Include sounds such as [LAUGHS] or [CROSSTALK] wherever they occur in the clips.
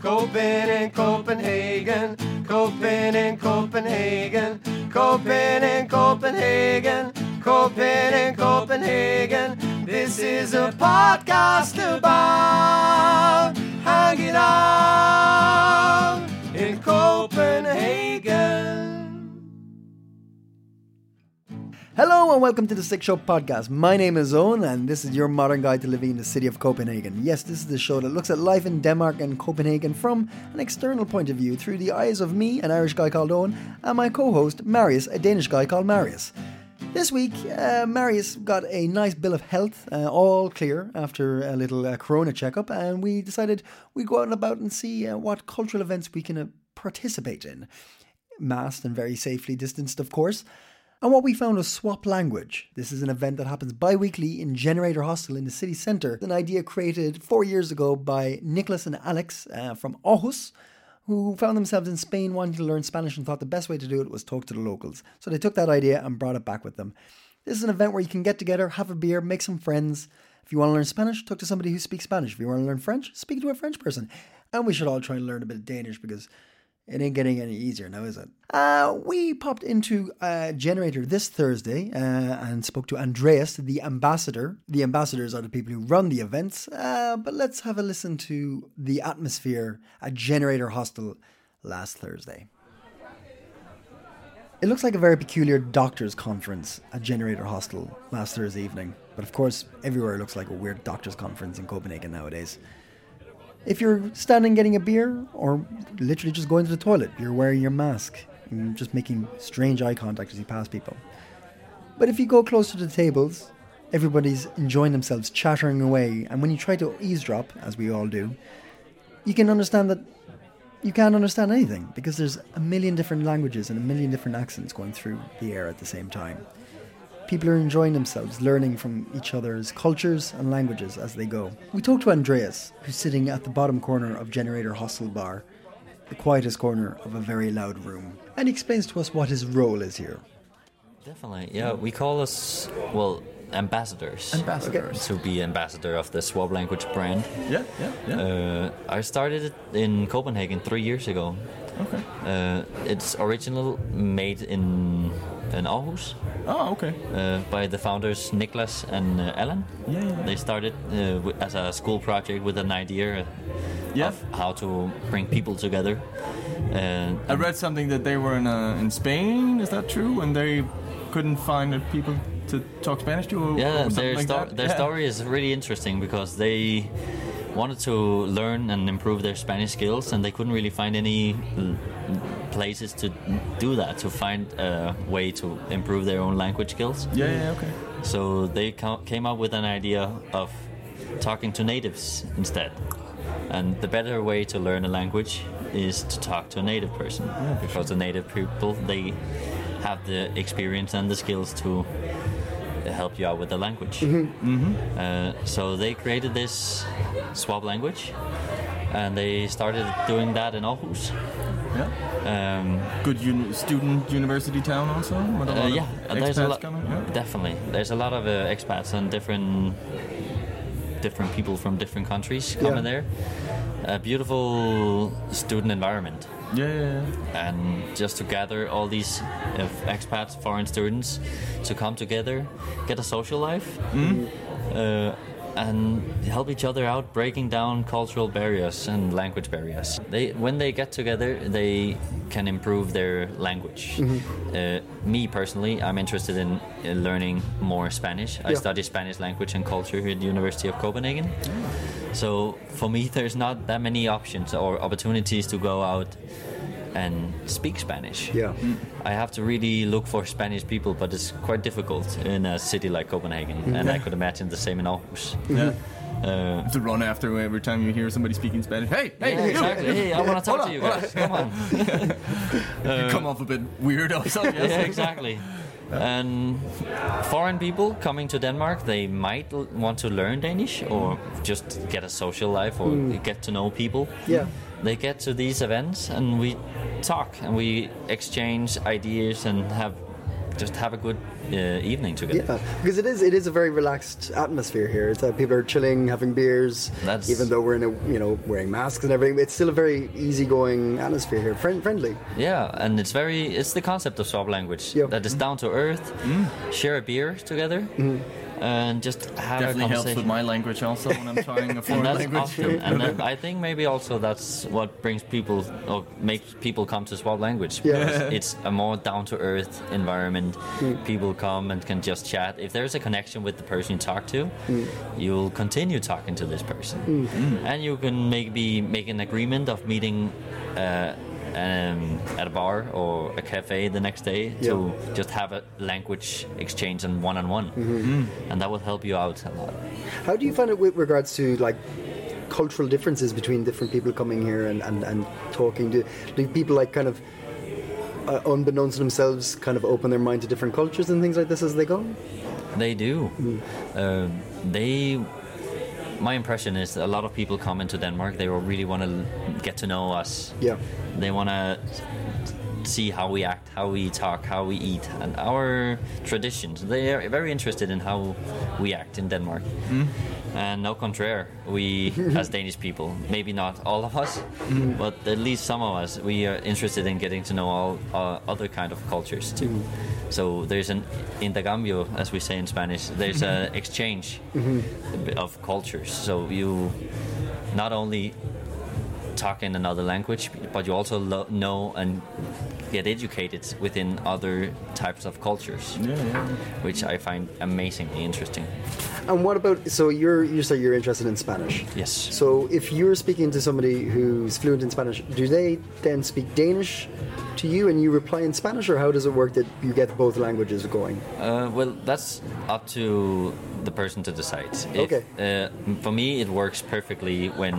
Coping in Copenhagen, Coping in Copenhagen, Coping in Copenhagen, Coping in Copenhagen. This is a podcast about Hello and welcome to the Sick Show podcast. My name is Owen and this is your modern guide to living in the city of Copenhagen. Yes, this is the show that looks at life in Denmark and Copenhagen from an external point of view through the eyes of me, an Irish guy called Owen, and my co host, Marius, a Danish guy called Marius. This week, uh, Marius got a nice bill of health, uh, all clear after a little uh, corona checkup, and we decided we'd go out and about and see uh, what cultural events we can uh, participate in. Masked and very safely distanced, of course. And what we found was Swap Language. This is an event that happens bi weekly in Generator Hostel in the city centre. An idea created four years ago by Nicholas and Alex uh, from Aarhus, who found themselves in Spain wanting to learn Spanish and thought the best way to do it was talk to the locals. So they took that idea and brought it back with them. This is an event where you can get together, have a beer, make some friends. If you want to learn Spanish, talk to somebody who speaks Spanish. If you want to learn French, speak to a French person. And we should all try and learn a bit of Danish because it ain't getting any easier now, is it? Uh, we popped into uh, Generator this Thursday uh, and spoke to Andreas, the ambassador. The ambassadors are the people who run the events. Uh, but let's have a listen to the atmosphere at Generator Hostel last Thursday. It looks like a very peculiar doctors' conference at Generator Hostel last Thursday evening. But of course, everywhere looks like a weird doctors' conference in Copenhagen nowadays. If you're standing getting a beer or literally just going to the toilet, you're wearing your mask and just making strange eye contact as you pass people. But if you go close to the tables, everybody's enjoying themselves, chattering away, and when you try to eavesdrop, as we all do, you can understand that you can't understand anything because there's a million different languages and a million different accents going through the air at the same time. People are enjoying themselves, learning from each other's cultures and languages as they go. We talked to Andreas, who's sitting at the bottom corner of Generator Hostel Bar, the quietest corner of a very loud room. And he explains to us what his role is here. Definitely, yeah. We call us well ambassadors. Ambassadors. To be ambassador of the Swap Language brand. Yeah, yeah, yeah. Uh, I started it in Copenhagen three years ago. okay. Uh, it's original made in in Aarhus Oh, okay. uh, by the founders Niklas and uh, Alan. Yeah, yeah, yeah. They started uh, as a school project with an idea uh, Yeah. of how to bring people together. Uh, I read something that they were in uh, in Spain. Is that true? And they couldn't find people to talk Spanish to. Yeah, their, like sto- that? their Yeah. story is really interesting because they wanted to learn and improve their Spanish skills, and they couldn't really find any places to do that, to find a way to improve their own language skills. Yeah, yeah, okay. So they came up with an idea of talking to natives instead. And the better way to learn a language is to talk to a native person because the native people they have the experience and the skills to help you out with the language. Uh, so they created this swap language, and they started doing that in Aarhus. Yeah. Um, Good uni- student university town also. With a lot uh, yeah, and there's a lot. Yeah. Definitely, there's a lot of uh, expats and different different people from different countries coming there. A beautiful student environment, Yeah, yeah, yeah. and just to gather all these uh, expats, foreign students, to come together, get a social life. Uh, and help each other out, breaking down cultural barriers and language barriers. They, when they get together, they can improve their language. Uh, me personally, I'm interested in, in learning more Spanish. I Yeah. study Spanish language and culture here at the University of Copenhagen. So for me, there's not that many options or opportunities to go out and speak Spanish. Yeah. I have to really look for Spanish people, but it's quite difficult in a city like Copenhagen, and I could imagine the same in Aarhus. Yeah. Uh, To run after every time you hear somebody speaking Spanish. Hey, hey, yeah, you! exactly. Hey, I want to talk to you guys. Come on. [LAUGHS] You come off a bit weird also. Yes. yeah, exactly. And foreign people coming to Denmark, they might l- want to learn Danish or just get a social life or get to know people. Yeah. They get to these events and we talk and we exchange ideas and have just have a good uh, evening together. Yeah, because it is it is a very relaxed atmosphere here. It's uh, people are chilling, having beers. That's- even though we're in a you know wearing masks and everything, it's still a very easygoing atmosphere here, Friend, friendly. Yeah, and it's very it's the concept of swap language that is down to earth. Share a beer together and just have a Definitely helps with my language also when I'm [LAUGHS] trying a and foreign that's language. often, and then [LAUGHS] I think maybe also that's what brings people or makes people come to swap language. Yeah. because It's a more down to earth environment. Mm. People come and can just chat. If there's a connection with the person you talk to, mm. you'll continue talking to this person, mm. and you can maybe make an agreement of meeting. Uh, um, at a bar or a cafe the next day to just have a language exchange and one on one, and that will help you out a lot. How do you find it with regards to like cultural differences between different people coming here and, and, and talking? Do, do people like kind of uh, unbeknownst to themselves kind of open their mind to different cultures and things like this as they go? They do. Um, they. My impression is that a lot of people come into Denmark. They will really want to get to know us. Yeah. They want to see how we act, how we talk, how we eat, and our traditions. They are very interested in how we act in Denmark. Hmm? And no contraire, we [LAUGHS] as Danish people, maybe not all of us, mm. but at least some of us, we are interested in getting to know all uh, other kind of cultures too. Mm. So there's an intercambio, as we say in Spanish. There's an mm-hmm. exchange mm-hmm. of cultures. So you not only talk in another language, but you also lo- know and get educated within other types of cultures, which I find amazingly interesting. And what about so you're you say you're interested in Spanish? Yes. So if you're speaking to somebody who's fluent in Spanish, do they then speak Danish to you and you reply in Spanish, or how does it work that you get both languages going? Uh, well, that's up to the person to decide. If, Okay. Uh, for me, it works perfectly when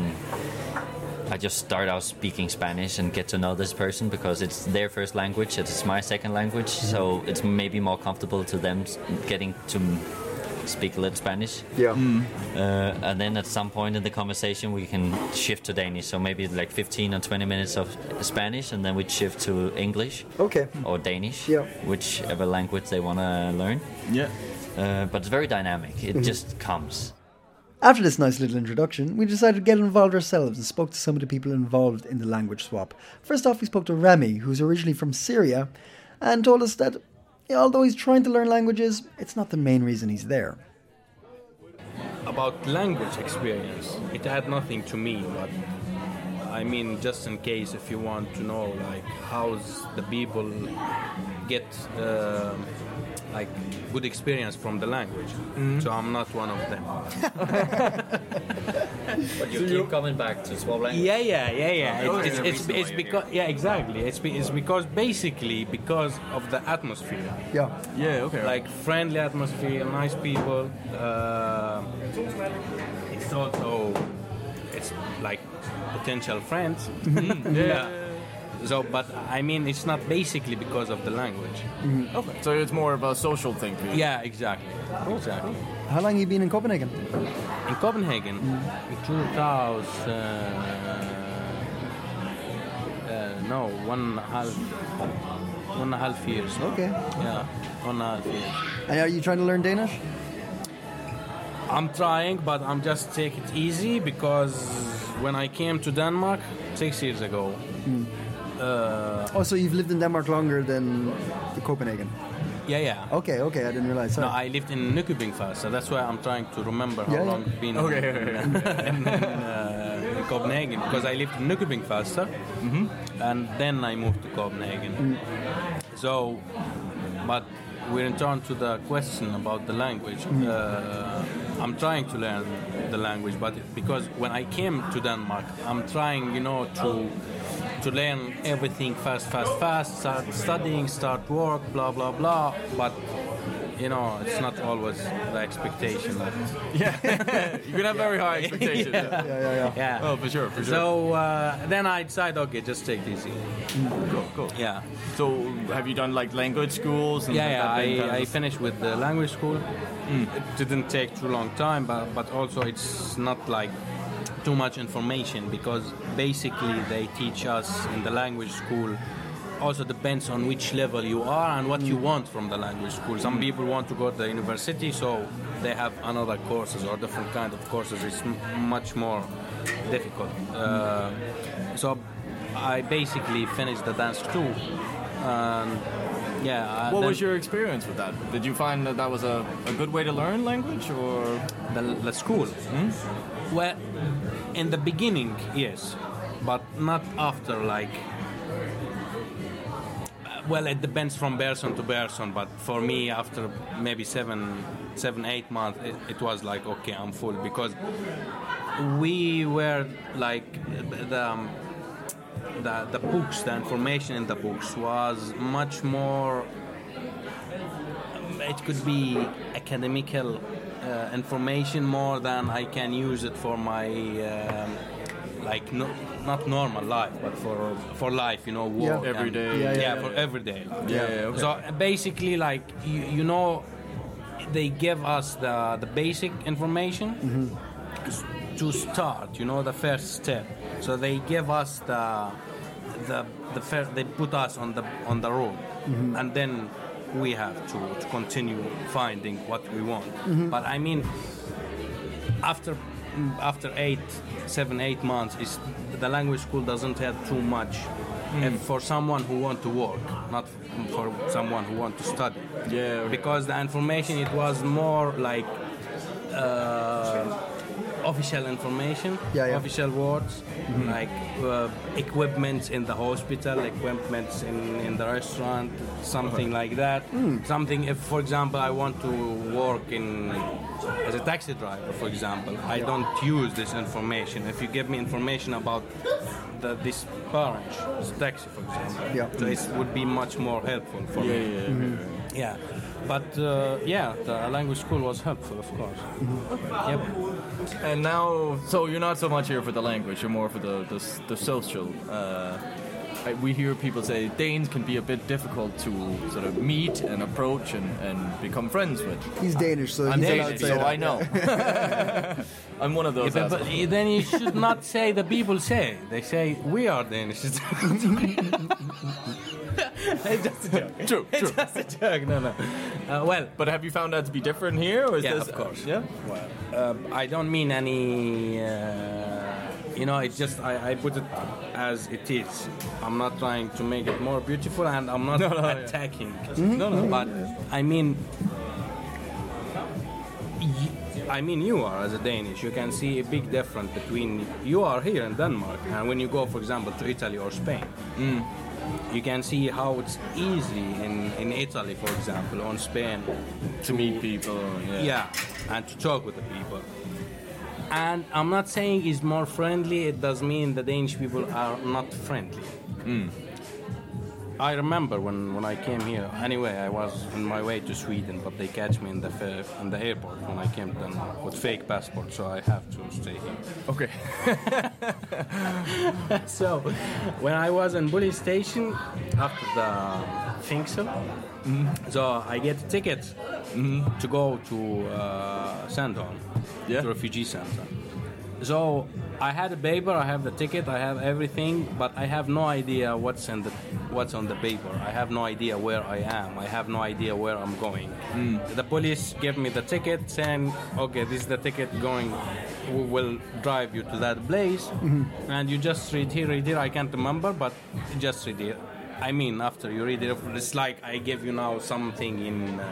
I just start out speaking Spanish and get to know this person because it's their first language, it's my second language, so it's maybe more comfortable to them getting to speak a little Spanish. Yeah. Uh, and then at some point in the conversation, we can shift to Danish. So maybe like 15 or 20 minutes of Spanish, and then we shift to English Okay. or Danish, Yeah. whichever language they want to learn. Yeah. Uh, but it's very dynamic. It just comes. After this nice little introduction, we decided to get involved ourselves and spoke to some of the people involved in the language swap. First off, we spoke to Remy, who's originally from Syria, and told us that although he's trying to learn languages, it's not the main reason he's there. about language experience it had nothing to me but i mean just in case if you want to know like how's the people get uh, like good experience from the language so i'm not one of them [LAUGHS] But you keep coming back to swap language. yeah yeah yeah yeah Oh, it's, it's, it's, why it's because yeah exactly it's, be, it's because basically because of the atmosphere Yeah. Yeah. Okay. like friendly atmosphere, nice people. Uh, it's also it's like potential friends. [LAUGHS] yeah. So, but I mean, it's not basically because of the language. okay. So it's more of a social thing for you. Yeah, exactly, exactly. How long have you been in Copenhagen? In Copenhagen, in 2000, uh, uh, no, one and a half, one and a half years. Okay. Yeah, one and a half years. And are you trying to learn Danish? I'm trying, but I'm just take it easy because when I came to Denmark six years ago, uh, Oh, so you've lived in Denmark longer than the Copenhagen? yeah, yeah. Okay, okay, I didn't realize. No, I lived in Nykøbing first, so that's why I'm trying to remember how Yeah, yeah. long I've been Okay, in, okay, in, uh, in Copenhagen because I lived in Nykøbing first, mm-hmm. and then I moved to Copenhagen. Mm. So, but we return to the question about the language. Mm. Uh, I'm trying to learn the language, but because when I came to Denmark, I'm trying, you know, to to learn everything fast, fast, fast. Start studying, start work, blah blah blah. But you know, it's not always the expectation. That, [LAUGHS] You can have very high expectations. yeah. Yeah, yeah, yeah. yeah. Oh, for sure, for sure. So uh, then I decided, okay, just take it easy. cool, cool. Yeah. So, have you done like language schools? And Yeah, yeah. that kind I, of I finished with the language school. It didn't take too long time, but but also it's not like too much information because basically they teach us in the language school. Also depends on which level you are and what you want from the language school. Some people want to go to the university, so they have another courses or different kind of courses. It's m- much more difficult. Uh, so I basically finished the dance too. And yeah. uh, What was your experience with that? Did you find that that was a, a good way to learn language, or the, the school. Well, in the beginning, yes, but not after. Like, well, it depends from person to person. But for me, after maybe seven, seven, eight months, it, it was like okay, I'm full because we were like the. Um, the, the books, the information in the books was much more it could be academical uh, information more than I can use it for my um, like no, not normal life, but for for life, you know, work and- Everyday- Yeah, yeah, yeah, for everyday life. Yeah, yeah, okay. So basically, like you, you know, they give us the the basic information s- to start. You know, the first step. So they give us the the the first. They put us on the on the road, mm-hmm. and then we have to, to continue finding what we want. Mm-hmm. But I mean, after after eight, seven, eight months, is the language school doesn't have too much. Mm. If for someone who want to work, not for someone who want to study. Yeah, okay. Because the information it was more like uh, official information, Yeah, yeah. official words, like uh, equipment in the hospital, equipment in, in the restaurant, something like that. Something, if for example I want to work in as a taxi driver, for example, I don't use this information. If you give me information about the, this branch, this taxi, for example, Yeah. so it would be much more helpful for yeah, me. yeah, yeah. Yeah, but uh, yeah, the language school was helpful, of course. Yep. And now, so you're not so much here for the language; you're more for the the, the social. Uh, I- we hear people say Danes can be a bit difficult to sort of meet and approach and, and become friends with. He's Danish, so I'm Danish, so that. I know. [LAUGHS] [LAUGHS] I'm one of those. Yeah, but, but then you should not say the people say. They say we are Danish. [LAUGHS] it's just a joke. True, It's true. just a joke. No, no. Uh, well, But have you found that to be different here, or is yeah, this? of course. Yeah. Well, uh, I don't mean any. You know, it just I, I put it as it is. I'm not trying to make it more beautiful, and I'm not [LAUGHS] No, no, yeah. attacking. Mm-hmm. No, no. Mm-hmm. But I mean, I mean, you are as a Danish. You can see a big difference between you are here in Denmark, and when you go, for example, to Italy or Spain. Mm. You can see how it's easy in, in Italy, for example, or in Spain, To meet people. Yeah. yeah, and to talk with the people. And I'm not saying it's more friendly. It does mean the Danish people are not friendly. Hmm. I remember when, when I came here. Anyway, I was on my way to Sweden, but they catch me in the in the airport when I came to Denmark with fake passport, so I have to stay here. Okay. [LAUGHS] so when I was in police station after the Fingsel, so So I get a ticket to go to uh, Sandholm, Yeah. the refugee center. So I had a paper, I have the ticket, I have everything, but I have no idea what's in the what's on the paper. I have no idea where I am. I have no idea where I'm going. The police gave me the ticket, saying, "Okay, this is the ticket going. We will drive you to that place, and you just read here, read here. I can't remember, but just read it. I mean, after you read it, it's like I give you now something in." Uh,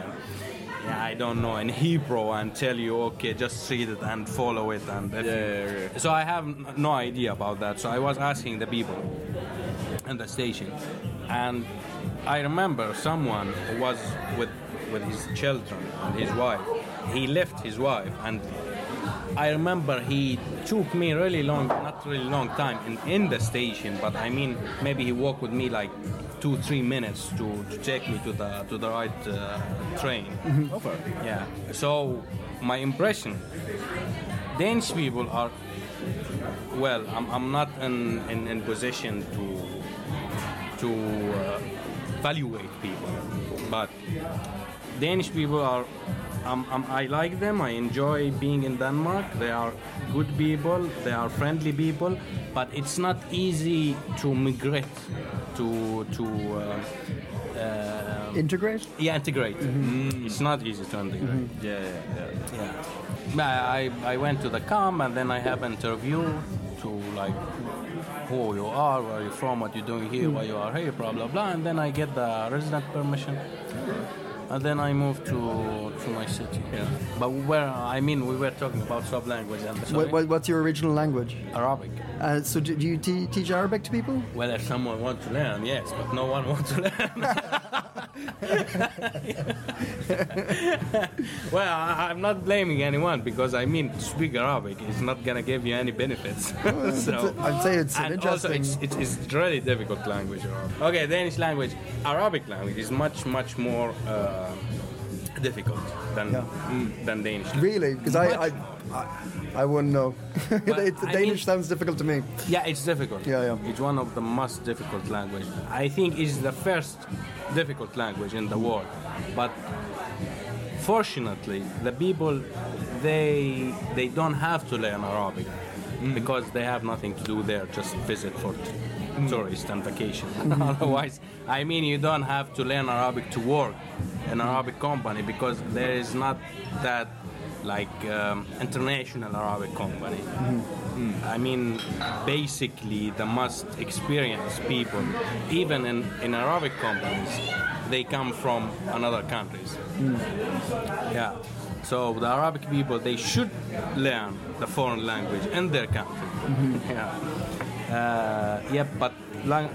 yeah, I don't know in Hebrew and tell you okay, just read it and follow it and Yeah, yeah, yeah. so I have no idea about that. So I was asking the people in the station, and I remember someone was with with his children and his wife. He left his wife, and I remember he took me really long, not really long time in, in the station, but I mean maybe he walked with me like two three minutes to, to take me to the to the right uh, train. Over. Yeah. So my impression, Danish people are well. I'm, I'm not in, in, in position to to uh, evaluate people, but Danish people are. Um, um, I like them. I enjoy being in Denmark. They are good people. They are friendly people. But it's not easy to migrate to to. Uh, uh, Integrate? yeah, integrate. Mm, It's not easy to integrate. Yeah, yeah, yeah. Yeah. I, I went to the camp and then I have interview to like who you are, where you from, what you're doing here, why you are here, blah blah blah, and then I get the resident permission. And then I moved to to my city. Yeah. But where I mean, we were talking about sub language and What, what, what's your original language? Arabic. Uh, so do, do you te- teach Arabic to people? Well, if someone wants to learn, yes, but no one wants to learn. [LAUGHS] well, I, I'm not blaming anyone because I mean, to speak Arabic is not gonna give you any benefits. [LAUGHS] so, I'd say it's an and also it's, it's, it's really difficult language. Arabic. Okay, Danish language, Arabic language is much much more uh, difficult than Yeah. mm, than Danish. Really? Because I, I, I, I wouldn't know. [LAUGHS] Well, It- I Danish mean- sounds difficult to me. Yeah, it's difficult. Yeah, yeah. It's one of the most difficult language. I think it's the first difficult language in the world. But fortunately, the people they they don't have to learn Arabic because they have nothing to do there, just visit for t- Mm. tourist and vacation. [LAUGHS] Mm. Otherwise, I mean, you don't have to learn Arabic to work in Arabic company because there is not that like um, international Arabic company. Mm-hmm. Mm. I mean, basically, the most experienced people, even in, in Arabic companies, they come from another countries. Yeah. So the Arabic people, they should learn the foreign language in their country. Mm-hmm. [LAUGHS] yeah. Uh, yeah, but lang-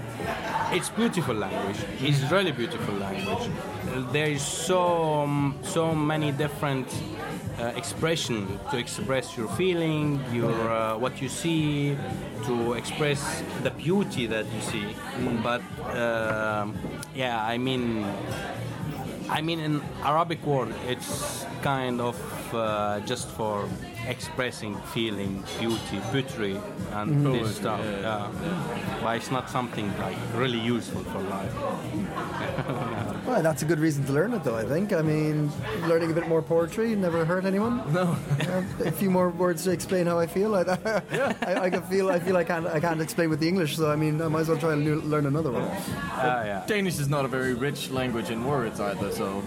it's beautiful language. It's really beautiful language. Uh, There is so so many different uh, expression to express your feeling, your uh, what you see, to express the beauty that you see. But um yeah, I mean, I mean, in Arabic word, it's kind of uh, just for expressing feeling, beauty, poetry, and this stuff. Yeah, But it's not something like really useful for life. [LAUGHS] Well, that's a good reason to learn it, though. I think. I mean, learning a bit more poetry never hurt anyone. No. [LAUGHS] a few more words to explain how I feel. I, [LAUGHS] I, I can feel. I feel I can't. I can't explain with the English. So I mean, I might as well try and learn another one. Uh, yeah. Danish is not a very rich language in words either, so.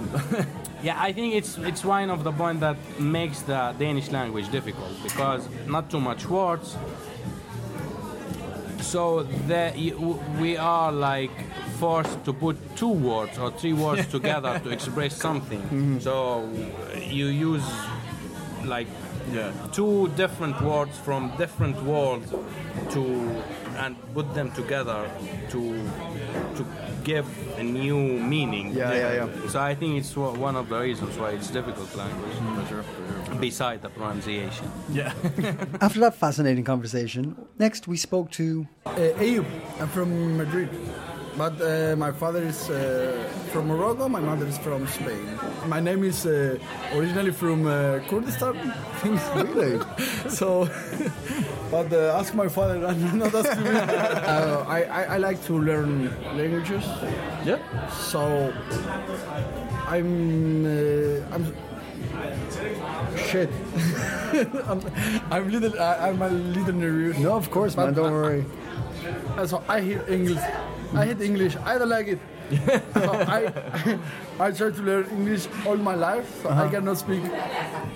Yeah, I think it's it's one of the point that makes the Danish language difficult because not too much words. So that we are like forced to put two words or three words [LAUGHS] together to express something. Mm-hmm. So you use like Yeah. two different words from different worlds to and put them together to to give a new meaning. Yeah, yeah, yeah. So I think it's one of the reasons why it's difficult language. For sure, for sure. Beside the pronunciation. Yeah. [LAUGHS] After that fascinating conversation, next we spoke to Uh, Ayub, I'm from Madrid, but uh, my father is uh, from Morocco. My mother is from Spain. My name is uh, originally from uh, Kurdistan. [LAUGHS] Really? so, [LAUGHS] but uh, ask my father, [LAUGHS] not ask me. uh, I, I, I like to learn languages, yeah. so I'm uh, I'm shit. I'm, I'm little. I, I'm a little nervous. No, of course, man. Don't I- worry. So I hear English. I hate English. I don't like it. so [LAUGHS] I [LAUGHS] I try to learn English all my life. So I cannot speak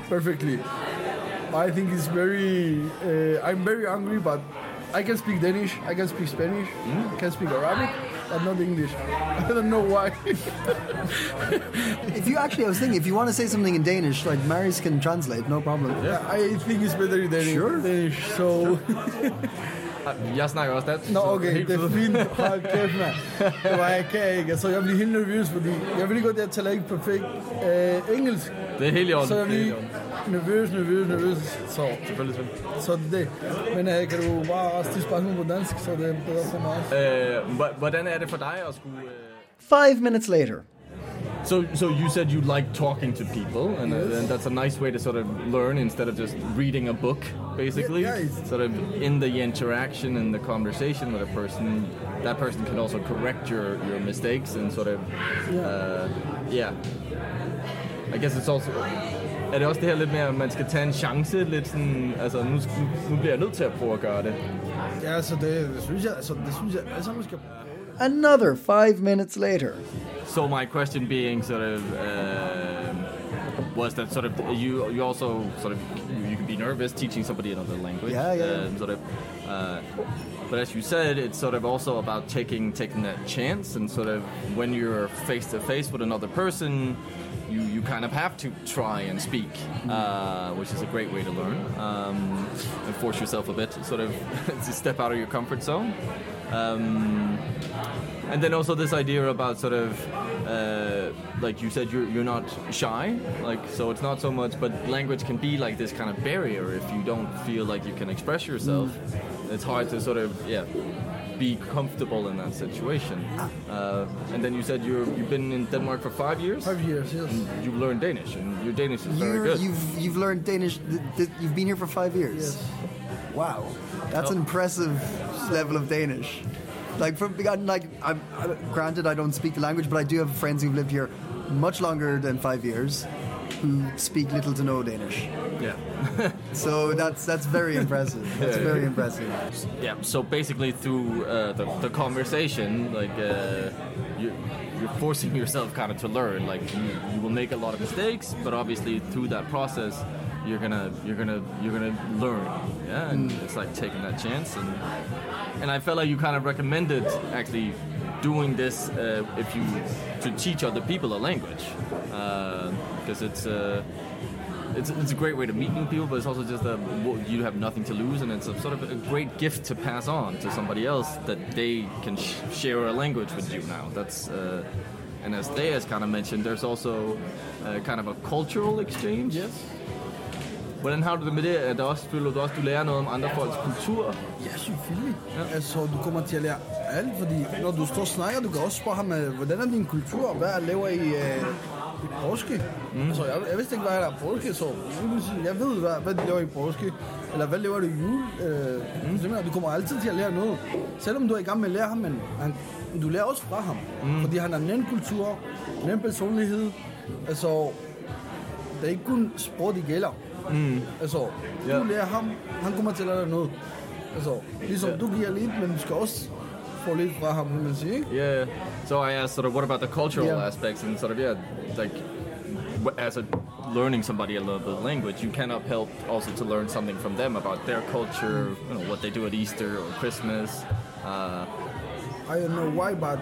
perfectly. I think it's very. Uh, I'm very angry, but I can speak Danish. I can speak Spanish. I can speak Arabic, but not English. [LAUGHS] I don't know why. If you actually, I was thinking, if you want to say something in Danish, like Marius can translate, no problem. Yeah, I think it's better in Danish. Sure. Danish. So Jeg snakker også dansk. Nå, okay, det er fint. Hold kæft, mand. Det var jeg kan ikke. Altså, jeg bliver helt nervøs, fordi jeg ved godt, at jeg taler ikke perfekt øh, engelsk. Det er helt i orden. Så jeg er bliver nervøs, nervøs, nervøs. Så, Selvfølgelig, selvfølgelig. så det er det. Men øh, kan du bare stille spørgsmål på dansk, så det er bedre for mig. Øh, hvordan er det for dig at skulle... Øh... Five minutes later. So, so you said you like talking to people, and, uh, and that's a nice way to sort of learn instead of just reading a book, basically. Yeah, yeah, Sort of in the interaction and the conversation with a person, that person can also correct your, your mistakes and sort of, uh, yeah. I guess it's also. Er det også det her lidt med, at man skal tage en chance lidt sådan, altså nu, nu, nu bliver jeg nødt til at prøve at gøre det. Ja, altså, det, det synes jeg, altså, det synes jeg, alle sammen skal Another five minutes later. So my question being sort of um was that sort of you you also sort of you, can be nervous teaching somebody another language. Yeah, yeah. Um, sort of, uh, but as you said, it's sort of also about taking taking that chance and sort of when you're face to face with another person. You, you kind of have to try and speak, uh, which is a great way to learn um, and force yourself a bit, sort of [LAUGHS] to step out of your comfort zone. Um, and then also this idea about sort of uh, like you said you're, you're not shy like so it's not so much but language can be like this kind of barrier if you don't feel like you can express yourself it's hard to sort of yeah be comfortable in that situation uh, and then you said you're, you've been in denmark for five years Five years, yes. you've learned danish and your danish is very You're, good you've you've learned Danish. Th- th- you've been here for five years. Yes. Wow, that's Oh. an impressive level of Danish. Like from like I'm, i granted I don't speak the language, but I do have friends who've lived here much longer than five years, who speak little to no Danish. yeah [LAUGHS] So that's that's very impressive. [LAUGHS] That's very impressive. yeah so basically through uh, the, the conversation like uh, you, you're forcing yourself kind of to learn like you, you will make a lot of mistakes but obviously through that process you're gonna you're gonna you're gonna learn yeah and it's like taking that chance and and I felt like you kind of recommended actually doing this uh, if you to teach other people a language because it's uh, it's, it's a great way to meet new people, but it's also just that you have nothing to lose, and it's a sort of a great gift to pass on to somebody else that they can sh- share a language with you now. That's uh, and as they has kind of mentioned, there's also uh, kind of a cultural exchange. Yes. Hvordan har du det med det? At der også, føler du også, du lærer noget om andre folks kultur? Ja, selvfølgelig. Ja. Altså, du kommer til at lære alt, fordi når du står og snakker, du kan også spørge ham, øh, hvordan er din kultur? Hvad laver I øh, i påske? Mm. Altså, jeg, jeg vidste ikke, hvad der er påske, så jeg ved, hvad, hvad de laver i påske. Eller hvad laver du i jul? Øh, mm. simpelthen, du kommer altid til at lære noget. Selvom du er i gang med at lære ham, men han, du lærer også fra ham. Mm. Fordi han har nem kultur, nem personlighed. Altså, det er ikke kun sprog, det gælder. Mm. Altså, du lærer ham, han kommer til at lære dig noget. Altså, ligesom du giver lidt, men du skal også få lidt fra ham, kan man sige, ikke? Yeah. So I asked sort of what about the cultural Yeah. aspects and sort of yeah, like as a learning somebody a little bit of language, you cannot help also to learn something from them about their culture, you know, what they do at Easter or Christmas. Uh, I don't know why, but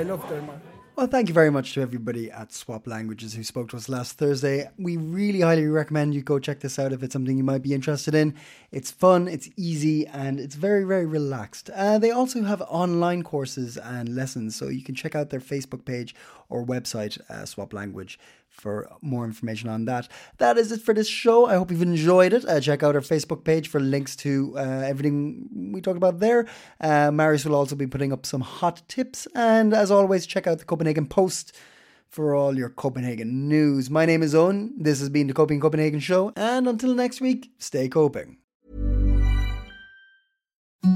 I love Denmark. Well, thank you very much to everybody at Swap Languages who spoke to us last Thursday. We really highly recommend you go check this out if it's something you might be interested in. It's fun, it's easy, and it's very, very relaxed. Uh, they also have online courses and lessons, so you can check out their Facebook page or website, uh, Swap Language, for more information on that. That is it for this show. I hope you've enjoyed it. Uh, check out our Facebook page for links to uh, everything we talked about there. Uh, Marius will also be putting up some hot tips. And as always, check out the Copenhagen Post for all your Copenhagen news. My name is Owen. This has been the Coping Copenhagen Show. And until next week, stay coping.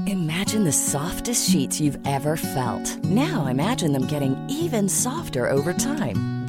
Imagine the softest sheets you've ever felt. Now imagine them getting even softer over time.